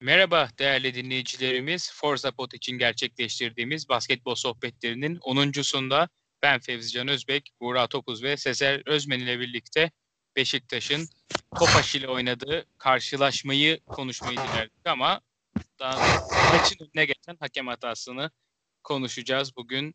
Merhaba değerli dinleyicilerimiz. Forza Pot için gerçekleştirdiğimiz basketbol sohbetlerinin 10.sunda ben Fevzi Can Özbek, Buğra Topuz ve Sezer Özmen ile birlikte Beşiktaş'ın Topaş ile oynadığı karşılaşmayı konuşmayı dilerdik ama daha maçın önüne geçen hakem hatasını konuşacağız bugün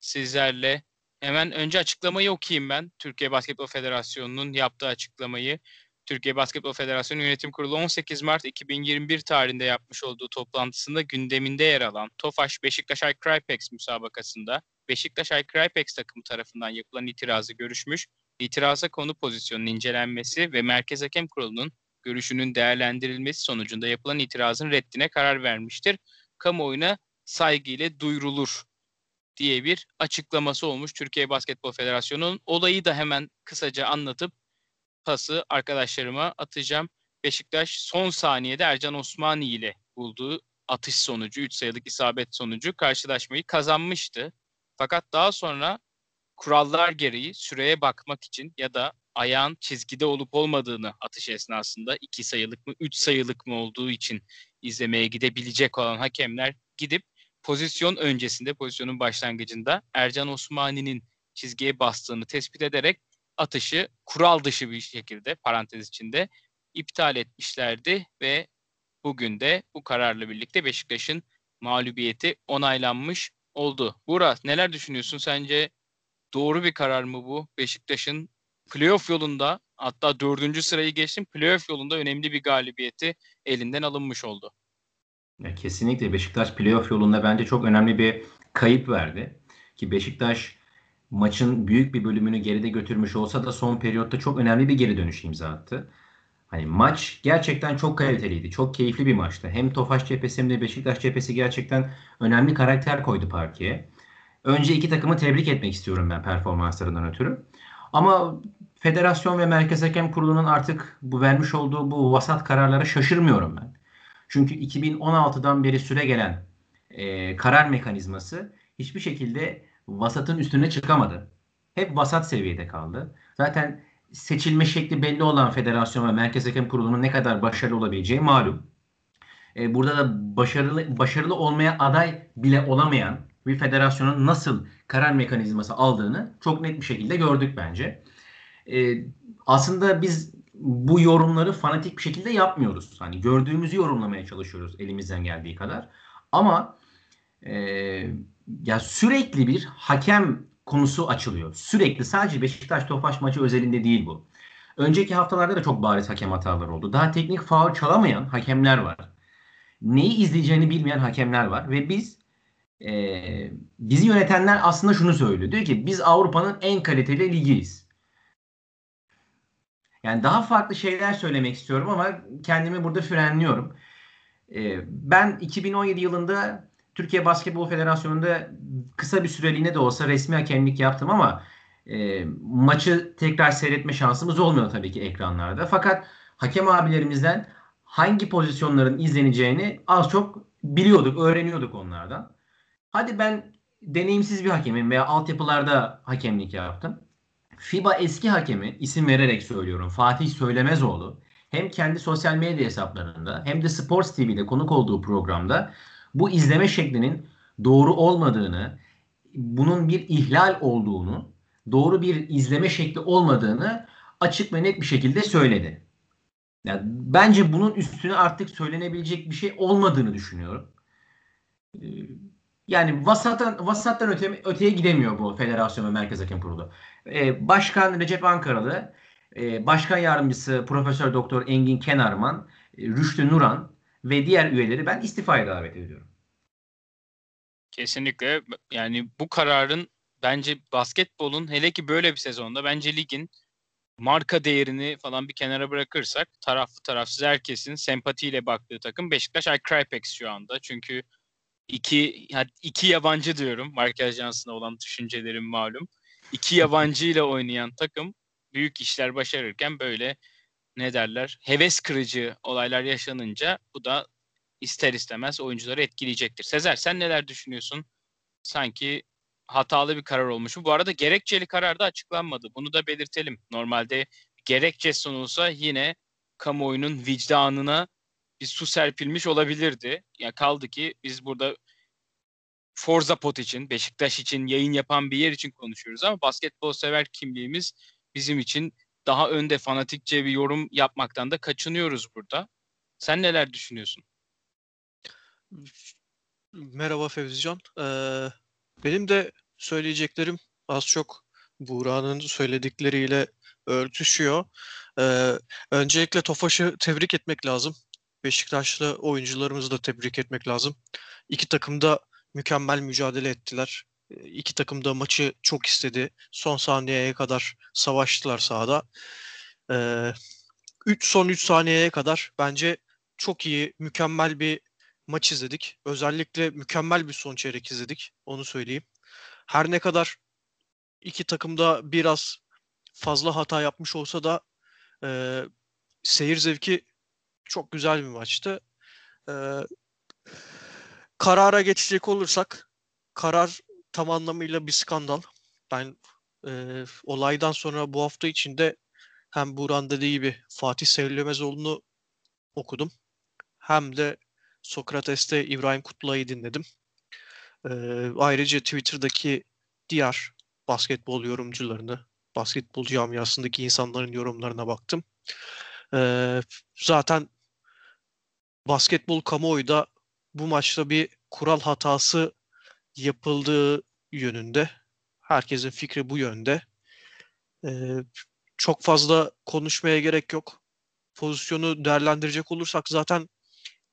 sizlerle. Hemen önce açıklamayı okuyayım ben. Türkiye Basketbol Federasyonu'nun yaptığı açıklamayı. Türkiye Basketbol Federasyonu Yönetim Kurulu 18 Mart 2021 tarihinde yapmış olduğu toplantısında gündeminde yer alan Tofaş Beşiktaş Crypex müsabakasında Beşiktaş Crypex takımı tarafından yapılan itirazı görüşmüş, itiraza konu pozisyonun incelenmesi ve Merkez Hakem Kurulu'nun görüşünün değerlendirilmesi sonucunda yapılan itirazın reddine karar vermiştir. Kamuoyuna saygıyla duyurulur diye bir açıklaması olmuş Türkiye Basketbol Federasyonu'nun. Olayı da hemen kısaca anlatıp pası arkadaşlarıma atacağım. Beşiktaş son saniyede Ercan Osmani ile bulduğu atış sonucu, 3 sayılık isabet sonucu karşılaşmayı kazanmıştı. Fakat daha sonra kurallar gereği süreye bakmak için ya da ayağın çizgide olup olmadığını atış esnasında 2 sayılık mı 3 sayılık mı olduğu için izlemeye gidebilecek olan hakemler gidip pozisyon öncesinde pozisyonun başlangıcında Ercan Osmani'nin çizgiye bastığını tespit ederek atışı kural dışı bir şekilde parantez içinde iptal etmişlerdi ve bugün de bu kararla birlikte Beşiktaş'ın mağlubiyeti onaylanmış oldu. Burak neler düşünüyorsun? Sence doğru bir karar mı bu? Beşiktaş'ın playoff yolunda hatta dördüncü sırayı geçtim playoff yolunda önemli bir galibiyeti elinden alınmış oldu. Ya kesinlikle Beşiktaş playoff yolunda bence çok önemli bir kayıp verdi. Ki Beşiktaş maçın büyük bir bölümünü geride götürmüş olsa da son periyotta çok önemli bir geri dönüş imza attı. Hani maç gerçekten çok kaliteliydi. Çok keyifli bir maçtı. Hem Tofaş cephesi hem de Beşiktaş cephesi gerçekten önemli karakter koydu parkeye. Önce iki takımı tebrik etmek istiyorum ben performanslarından ötürü. Ama federasyon ve Merkez Hakem Kurulu'nun artık bu vermiş olduğu bu vasat kararlara şaşırmıyorum ben. Çünkü 2016'dan beri süre gelen e, karar mekanizması hiçbir şekilde vasatın üstüne çıkamadı. Hep vasat seviyede kaldı. Zaten seçilme şekli belli olan federasyon ve Merkez Hakem Kurulu'nun ne kadar başarılı olabileceği malum. E, burada da başarılı başarılı olmaya aday bile olamayan bir federasyonun nasıl karar mekanizması aldığını çok net bir şekilde gördük bence. E, aslında biz bu yorumları fanatik bir şekilde yapmıyoruz. Hani gördüğümüzü yorumlamaya çalışıyoruz elimizden geldiği kadar. Ama e, ya sürekli bir hakem konusu açılıyor. Sürekli sadece Beşiktaş Tofaş maçı özelinde değil bu. Önceki haftalarda da çok bariz hakem hataları oldu. Daha teknik faul çalamayan hakemler var. Neyi izleyeceğini bilmeyen hakemler var ve biz e, bizi yönetenler aslında şunu söylüyor. Diyor ki biz Avrupa'nın en kaliteli ligiyiz. Yani daha farklı şeyler söylemek istiyorum ama kendimi burada frenliyorum. E, ben 2017 yılında Türkiye Basketbol Federasyonu'nda kısa bir süreliğine de olsa resmi hakemlik yaptım ama e, maçı tekrar seyretme şansımız olmuyor tabii ki ekranlarda. Fakat hakem abilerimizden hangi pozisyonların izleneceğini az çok biliyorduk, öğreniyorduk onlardan. Hadi ben deneyimsiz bir hakemim veya altyapılarda hakemlik yaptım. FIBA eski hakemi isim vererek söylüyorum Fatih Söylemezoğlu hem kendi sosyal medya hesaplarında hem de Sports TV'de konuk olduğu programda bu izleme şeklinin doğru olmadığını, bunun bir ihlal olduğunu, doğru bir izleme şekli olmadığını açık ve net bir şekilde söyledi. Yani bence bunun üstüne artık söylenebilecek bir şey olmadığını düşünüyorum. Ee, yani vasattan, vasattan öte, öteye gidemiyor bu federasyon ve merkez hakem kurulu. Ee, Başkan Recep Ankaralı, e, Başkan Yardımcısı Profesör Doktor Engin Kenarman, e, Rüştü Nuran ve diğer üyeleri ben istifaya davet ediyorum. Kesinlikle yani bu kararın bence basketbolun hele ki böyle bir sezonda bence ligin marka değerini falan bir kenara bırakırsak taraflı tarafsız herkesin sempatiyle baktığı takım Beşiktaş Crypex şu anda. Çünkü iki iki yabancı diyorum. Marka ajansına olan düşüncelerim malum. İki yabancı ile oynayan takım büyük işler başarırken böyle ne derler heves kırıcı olaylar yaşanınca bu da ister istemez oyuncuları etkileyecektir. Sezer sen neler düşünüyorsun? Sanki hatalı bir karar olmuş mu? Bu arada gerekçeli karar da açıklanmadı. Bunu da belirtelim. Normalde gerekçe sunulsa yine kamuoyunun vicdanına bir su serpilmiş olabilirdi. Ya kaldı ki biz burada Forza Pot için, Beşiktaş için yayın yapan bir yer için konuşuyoruz ama basketbol sever kimliğimiz bizim için daha önde fanatikçe bir yorum yapmaktan da kaçınıyoruz burada. Sen neler düşünüyorsun? Merhaba Fevzican. Ee, benim de söyleyeceklerim az çok Buğra'nın söyledikleriyle örtüşüyor. Ee, öncelikle Tofaş'ı tebrik etmek lazım. Beşiktaşlı oyuncularımızı da tebrik etmek lazım. İki takım da mükemmel mücadele ettiler. İki takım da maçı çok istedi. Son saniyeye kadar savaştılar sahada. Ee, üç, son 3 saniyeye kadar bence çok iyi, mükemmel bir maç izledik. Özellikle mükemmel bir son çeyrek izledik. Onu söyleyeyim. Her ne kadar iki takım da biraz fazla hata yapmış olsa da e, seyir zevki çok güzel bir maçtı. E, karara geçecek olursak karar tam anlamıyla bir skandal. Ben e, olaydan sonra bu hafta içinde hem Buran dediği gibi Fatih Sevlemezoğlu'nu okudum. Hem de Sokrates'te İbrahim Kutluay'ı dinledim. E, ayrıca Twitter'daki diğer basketbol yorumcularını, basketbol camiasındaki insanların yorumlarına baktım. E, zaten basketbol kamuoyu da bu maçta bir kural hatası yapıldığı yönünde. Herkesin fikri bu yönde. Ee, çok fazla konuşmaya gerek yok. Pozisyonu değerlendirecek olursak zaten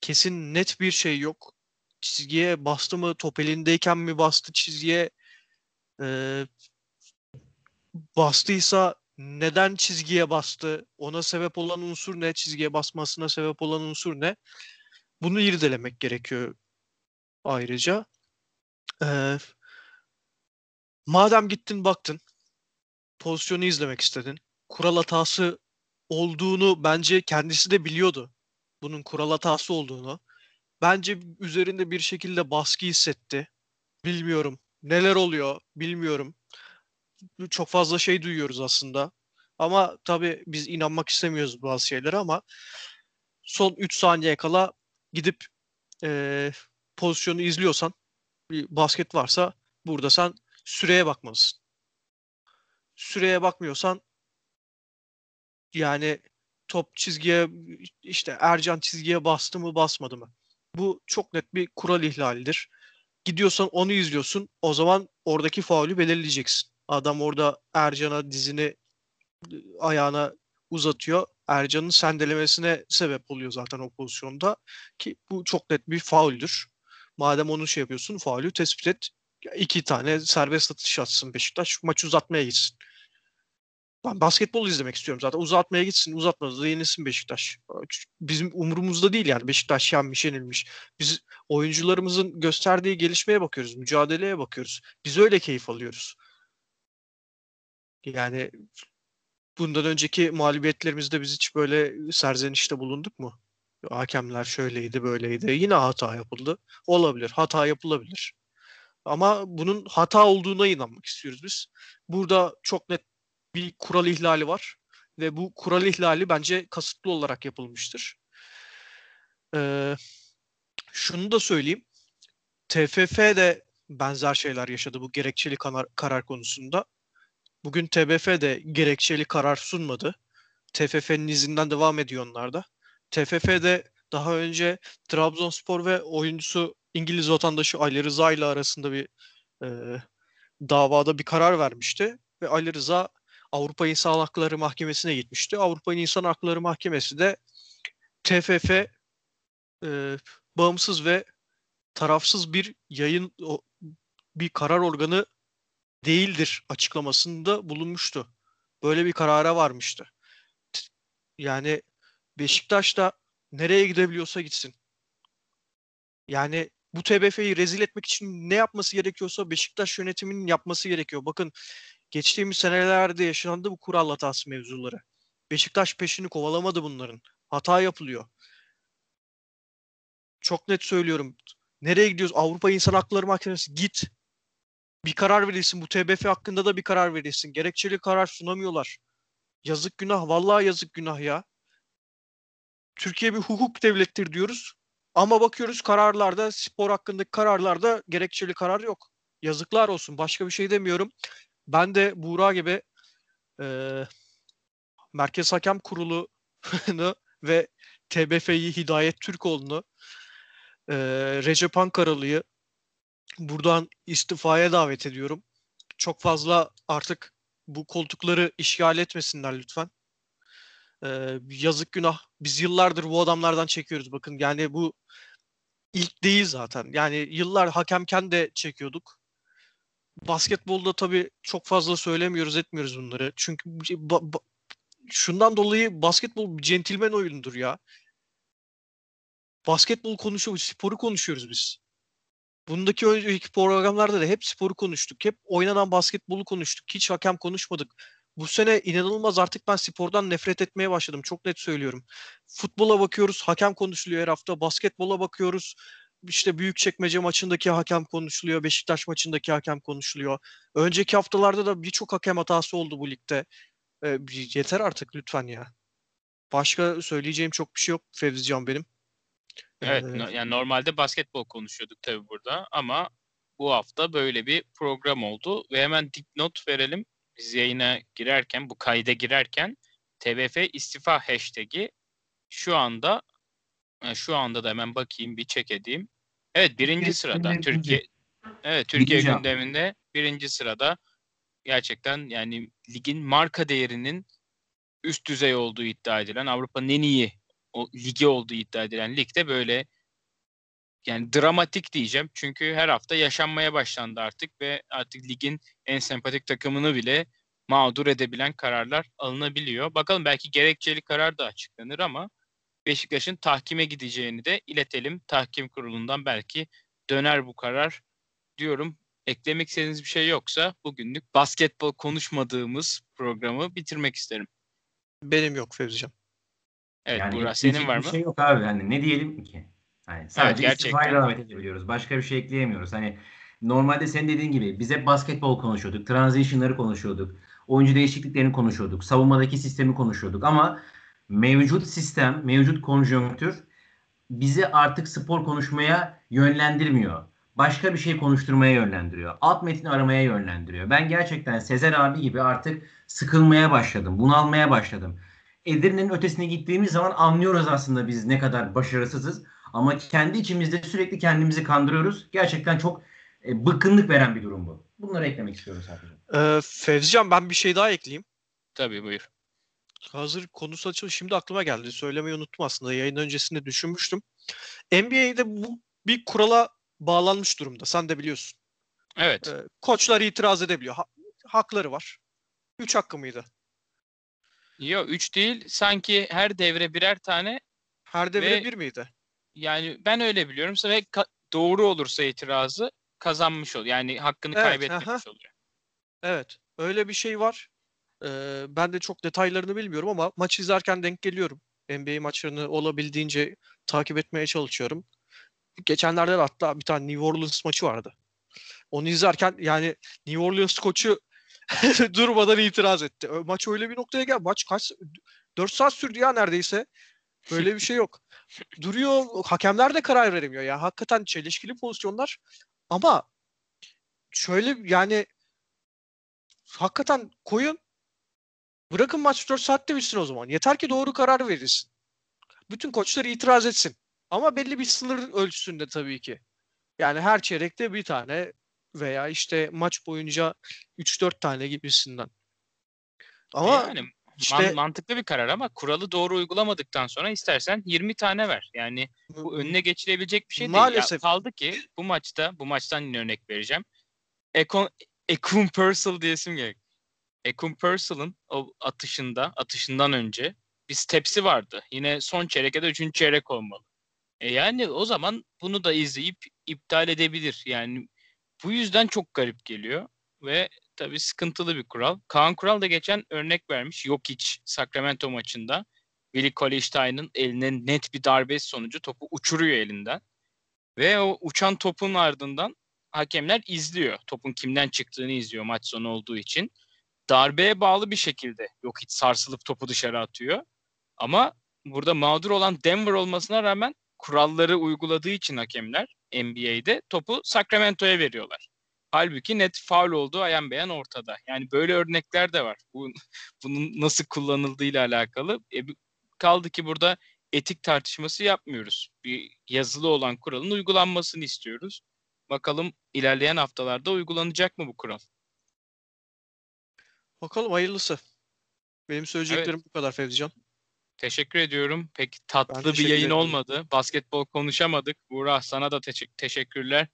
kesin net bir şey yok. Çizgiye bastı mı, top elindeyken mi bastı çizgiye? Ee, bastıysa neden çizgiye bastı? Ona sebep olan unsur ne? Çizgiye basmasına sebep olan unsur ne? Bunu irdelemek gerekiyor ayrıca. Ee, madem gittin baktın, pozisyonu izlemek istedin, kural hatası olduğunu bence kendisi de biliyordu. Bunun kural hatası olduğunu. Bence üzerinde bir şekilde baskı hissetti. Bilmiyorum. Neler oluyor bilmiyorum. Çok fazla şey duyuyoruz aslında. Ama tabii biz inanmak istemiyoruz bazı şeylere ama son 3 saniye kala gidip e, pozisyonu izliyorsan bir basket varsa burada sen süreye bakmalısın. Süreye bakmıyorsan yani top çizgiye işte Ercan çizgiye bastı mı basmadı mı? Bu çok net bir kural ihlalidir. Gidiyorsan onu izliyorsun. O zaman oradaki faulü belirleyeceksin. Adam orada Ercan'a dizini ayağına uzatıyor. Ercan'ın sendelemesine sebep oluyor zaten o pozisyonda. Ki bu çok net bir fauldür. Madem onu şey yapıyorsun faulü tespit et. İki tane serbest atış atsın Beşiktaş. Maç uzatmaya gitsin. Ben basketbol izlemek istiyorum zaten. Uzatmaya gitsin. Uzatmadı da yenilsin Beşiktaş. Bizim umurumuzda değil yani. Beşiktaş yenmiş yenilmiş. Biz oyuncularımızın gösterdiği gelişmeye bakıyoruz. Mücadeleye bakıyoruz. Biz öyle keyif alıyoruz. Yani bundan önceki mağlubiyetlerimizde biz hiç böyle serzenişte bulunduk mu? Hakemler şöyleydi böyleydi. Yine hata yapıldı. Olabilir. Hata yapılabilir. Ama bunun hata olduğuna inanmak istiyoruz biz. Burada çok net bir kural ihlali var. Ve bu kural ihlali bence kasıtlı olarak yapılmıştır. Ee, şunu da söyleyeyim. TFF de benzer şeyler yaşadı bu gerekçeli karar, karar konusunda. Bugün TBF de gerekçeli karar sunmadı. TFF'nin izinden devam ediyor onlar da. TFF'de daha önce Trabzonspor ve oyuncusu İngiliz vatandaşı Ali Rıza ile arasında bir e, davada bir karar vermişti. Ve Ali Rıza Avrupa İnsan Hakları Mahkemesi'ne gitmişti. Avrupa İnsan Hakları Mahkemesi de TFF e, bağımsız ve tarafsız bir yayın bir karar organı değildir açıklamasında bulunmuştu. Böyle bir karara varmıştı. Yani Beşiktaş da nereye gidebiliyorsa gitsin. Yani bu TBF'yi rezil etmek için ne yapması gerekiyorsa Beşiktaş yönetiminin yapması gerekiyor. Bakın geçtiğimiz senelerde yaşandı bu kural hatası mevzuları. Beşiktaş peşini kovalamadı bunların. Hata yapılıyor. Çok net söylüyorum. Nereye gidiyoruz? Avrupa İnsan Hakları Mahkemesi git bir karar verilsin. Bu TBF hakkında da bir karar verilsin. Gerekçeli karar sunamıyorlar. Yazık günah. Vallahi yazık günah ya. Türkiye bir hukuk devlettir diyoruz. Ama bakıyoruz kararlarda, spor hakkındaki kararlarda gerekçeli karar yok. Yazıklar olsun. Başka bir şey demiyorum. Ben de Buğra gibi e, Merkez Hakem Kurulu'nu ve TBF'yi Hidayet Türkoğlu'nu e, Recep Ankaralı'yı buradan istifaya davet ediyorum. Çok fazla artık bu koltukları işgal etmesinler lütfen. Ee, yazık günah. Biz yıllardır bu adamlardan çekiyoruz. Bakın yani bu ilk değil zaten. Yani yıllar hakemken de çekiyorduk. Basketbolda tabii çok fazla söylemiyoruz, etmiyoruz bunları. Çünkü ba- ba- şundan dolayı basketbol bir centilmen oyunudur ya. Basketbol konuşuyoruz, sporu konuşuyoruz biz. Bundaki önceki programlarda da hep sporu konuştuk. Hep oynanan basketbolu konuştuk. Hiç hakem konuşmadık. Bu sene inanılmaz artık ben spordan nefret etmeye başladım. Çok net söylüyorum. Futbola bakıyoruz, hakem konuşuluyor her hafta. Basketbola bakıyoruz. İşte Büyükçekmece maçındaki hakem konuşuluyor. Beşiktaş maçındaki hakem konuşuluyor. Önceki haftalarda da birçok hakem hatası oldu bu ligde. Ee, yeter artık lütfen ya. Başka söyleyeceğim çok bir şey yok Fevzican benim. Evet, Ee, yani normalde basketbol konuşuyorduk tabii burada ama bu hafta böyle bir program oldu ve hemen dipnot verelim. Biz yayına girerken, bu kayda girerken TBF istifa hashtag'i şu anda e, şu anda da hemen bakayım bir check edeyim. Evet birinci Türkiye sırada Türkiye evet Türkiye Birinci. gündeminde birinci sırada gerçekten yani ligin marka değerinin üst düzey olduğu iddia edilen Avrupa'nın en iyi o, ligi olduğu iddia edilen ligde böyle yani dramatik diyeceğim. Çünkü her hafta yaşanmaya başlandı artık ve artık ligin en sempatik takımını bile mağdur edebilen kararlar alınabiliyor. Bakalım belki gerekçeli karar da açıklanır ama Beşiktaş'ın tahkime gideceğini de iletelim. Tahkim kurulundan belki döner bu karar diyorum. Eklemek istediğiniz bir şey yoksa bugünlük basketbol konuşmadığımız programı bitirmek isterim. benim yok Fevzican. Evet Yani Burak senin var bir mı? şey yok abi. Hani ne diyelim ki? Hani sadece gerçekten. istifaya davet edebiliyoruz. Başka bir şey ekleyemiyoruz. Hani normalde senin dediğin gibi biz hep basketbol konuşuyorduk. Transition'ları konuşuyorduk. Oyuncu değişikliklerini konuşuyorduk. Savunmadaki sistemi konuşuyorduk. Ama mevcut sistem, mevcut konjonktür bizi artık spor konuşmaya yönlendirmiyor. Başka bir şey konuşturmaya yönlendiriyor. Alt metni aramaya yönlendiriyor. Ben gerçekten Sezer abi gibi artık sıkılmaya başladım. Bunalmaya başladım. Edirne'nin ötesine gittiğimiz zaman anlıyoruz aslında biz ne kadar başarısızız. Ama kendi içimizde sürekli kendimizi kandırıyoruz. Gerçekten çok e, bıkkınlık veren bir durum bu. Bunları eklemek istiyoruz sadece. Ee, Fevzican ben bir şey daha ekleyeyim. Tabii buyur. Hazır konusu açıldı. Şimdi aklıma geldi. Söylemeyi unuttum aslında. Yayın öncesinde düşünmüştüm. NBA'de bu bir kurala bağlanmış durumda. Sen de biliyorsun. Evet. Ee, koçlar itiraz edebiliyor. Ha- hakları var. Üç hakkı mıydı? Yok 3 değil. Sanki her devre birer tane. Her devre Ve- bir miydi? Yani ben öyle biliyorum. Ve ka- doğru olursa itirazı kazanmış oluyor. Yani hakkını Evet, kaybetmemiş aha. oluyor. Evet. Öyle bir şey var. Ee, ben de çok detaylarını bilmiyorum ama maç izlerken denk geliyorum. NBA maçlarını olabildiğince takip etmeye çalışıyorum. Geçenlerde de hatta bir tane New Orleans maçı vardı. Onu izlerken yani New Orleans koçu durmadan itiraz etti. Maç öyle bir noktaya gel. Maç kaç 4 saat sürdü ya neredeyse. Böyle bir şey yok. Duruyor. Hakemler de karar veremiyor ya. Hakikaten çelişkili pozisyonlar. Ama şöyle yani hakikaten koyun. Bırakın maç 4 saatte bitsin o zaman. Yeter ki doğru karar verilsin. Bütün koçlar itiraz etsin. Ama belli bir sınır ölçüsünde tabii ki. Yani her çeyrekte bir tane veya işte maç boyunca 3-4 tane gibisinden. Ama yani man- işte mantıklı bir karar ama kuralı doğru uygulamadıktan sonra istersen 20 tane ver. Yani bu önüne geçilebilecek bir şey değil. Ya Maalesef. kaldı ki bu maçta, bu maçtan yine örnek vereceğim. Ekon, Ekun Purcell diye isim gerek. Ekun Purcell'ın o atışında, atışından önce bir stepsi vardı. Yine son çeyrek ya da üçüncü çeyrek olmalı. E yani o zaman bunu da izleyip iptal edebilir. Yani bu yüzden çok garip geliyor ve tabii sıkıntılı bir kural. Kaan Kural da geçen örnek vermiş. Yok hiç Sacramento maçında Willie Cauley-Stein'ın eline net bir darbesi sonucu topu uçuruyor elinden. Ve o uçan topun ardından hakemler izliyor. Topun kimden çıktığını izliyor maç sonu olduğu için. Darbeye bağlı bir şekilde yok hiç sarsılıp topu dışarı atıyor. Ama burada mağdur olan Denver olmasına rağmen kuralları uyguladığı için hakemler NBA'de topu Sacramento'ya veriyorlar. Halbuki net faul olduğu ayan beyan ortada. Yani böyle örnekler de var. Bu, bunun nasıl kullanıldığıyla alakalı. E, kaldı ki burada etik tartışması yapmıyoruz. Bir yazılı olan kuralın uygulanmasını istiyoruz. Bakalım ilerleyen haftalarda uygulanacak mı bu kural? Bakalım hayırlısı. Benim söyleyeceklerim Evet. bu kadar Fevzican. Teşekkür ediyorum. Pek tatlı bir yayın ederim. olmadı. Basketbol konuşamadık. Buğra sana da teşek- teşekkürler.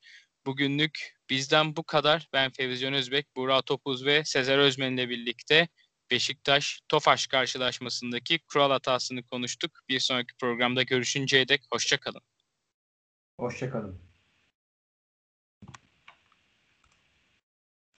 Bugünlük bizden bu kadar. Ben Fevzican Özbek, Buğra Topuz ve Sezer Özmen ile birlikte Beşiktaş Tofaş karşılaşmasındaki kural hatasını konuştuk. Bir sonraki programda görüşünceye dek hoşçakalın. Hoşçakalın.